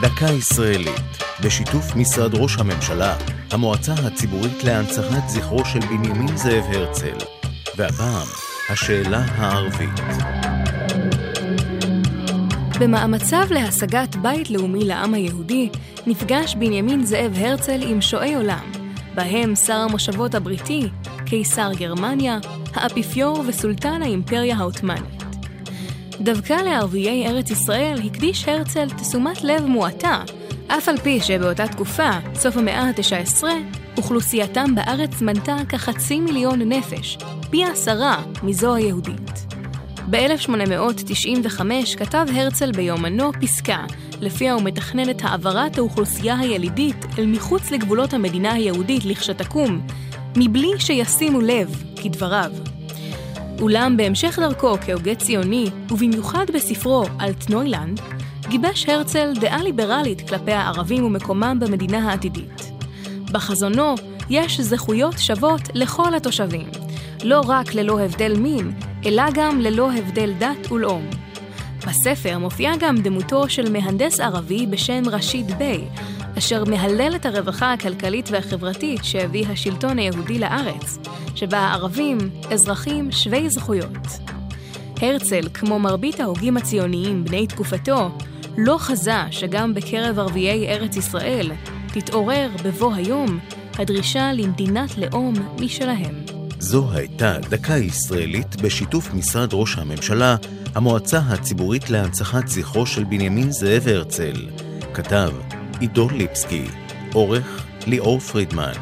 דקה ישראלית, בשיתוף משרד ראש הממשלה, המועצה הציבורית להנצחת זכרו של בנימין זאב הרצל, והפעם, השאלה הערבית. במאמציו להשגת בית לאומי לעם היהודי, נפגש בנימין זאב הרצל עם שועי עולם, בהם שר המושבות הבריטי, קיסר גרמניה, האפיפיור וסולטן האימפריה העות'מאנית. דווקא לערביי ארץ ישראל הקדיש הרצל תשומת לב מועטה, אף על פי שבאותה תקופה, סוף המאה ה-19, אוכלוסייתם בארץ מנתה כחצי מיליון נפש, פי עשרה מזו היהודית. ב-1895 כתב הרצל ביומנו פסקה, לפיה הוא מתכנן את העברת האוכלוסייה הילידית אל מחוץ לגבולות המדינה היהודית לכשתקום, מבלי שישימו לב, כדבריו. אולם בהמשך דרכו כהוגה ציוני, ובמיוחד בספרו אלטנוילנד, גיבש הרצל דעה ליברלית כלפי הערבים ומקומם במדינה העתידית. בחזונו יש זכויות שוות לכל התושבים, לא רק ללא הבדל מין, אלא גם ללא הבדל דת ולאום. בספר מופיעה גם דמותו של מהנדס ערבי בשם רשיד ביי, אשר מהלל את הרווחה הכלכלית והחברתית שהביא השלטון היהודי לארץ, שבה הערבים אזרחים שווי זכויות. הרצל, כמו מרבית ההוגים הציוניים בני תקופתו, לא חזה שגם בקרב ערביי ארץ ישראל תתעורר בבוא היום הדרישה למדינת לאום משלהם. זו הייתה דקה ישראלית בשיתוף משרד ראש הממשלה, המועצה הציבורית להנצחת זכרו של בנימין זאב הרצל. כתב עידו ליפסקי, עורך ליאור פרידמן,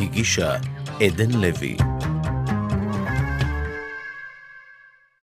הגישה עדן לוי.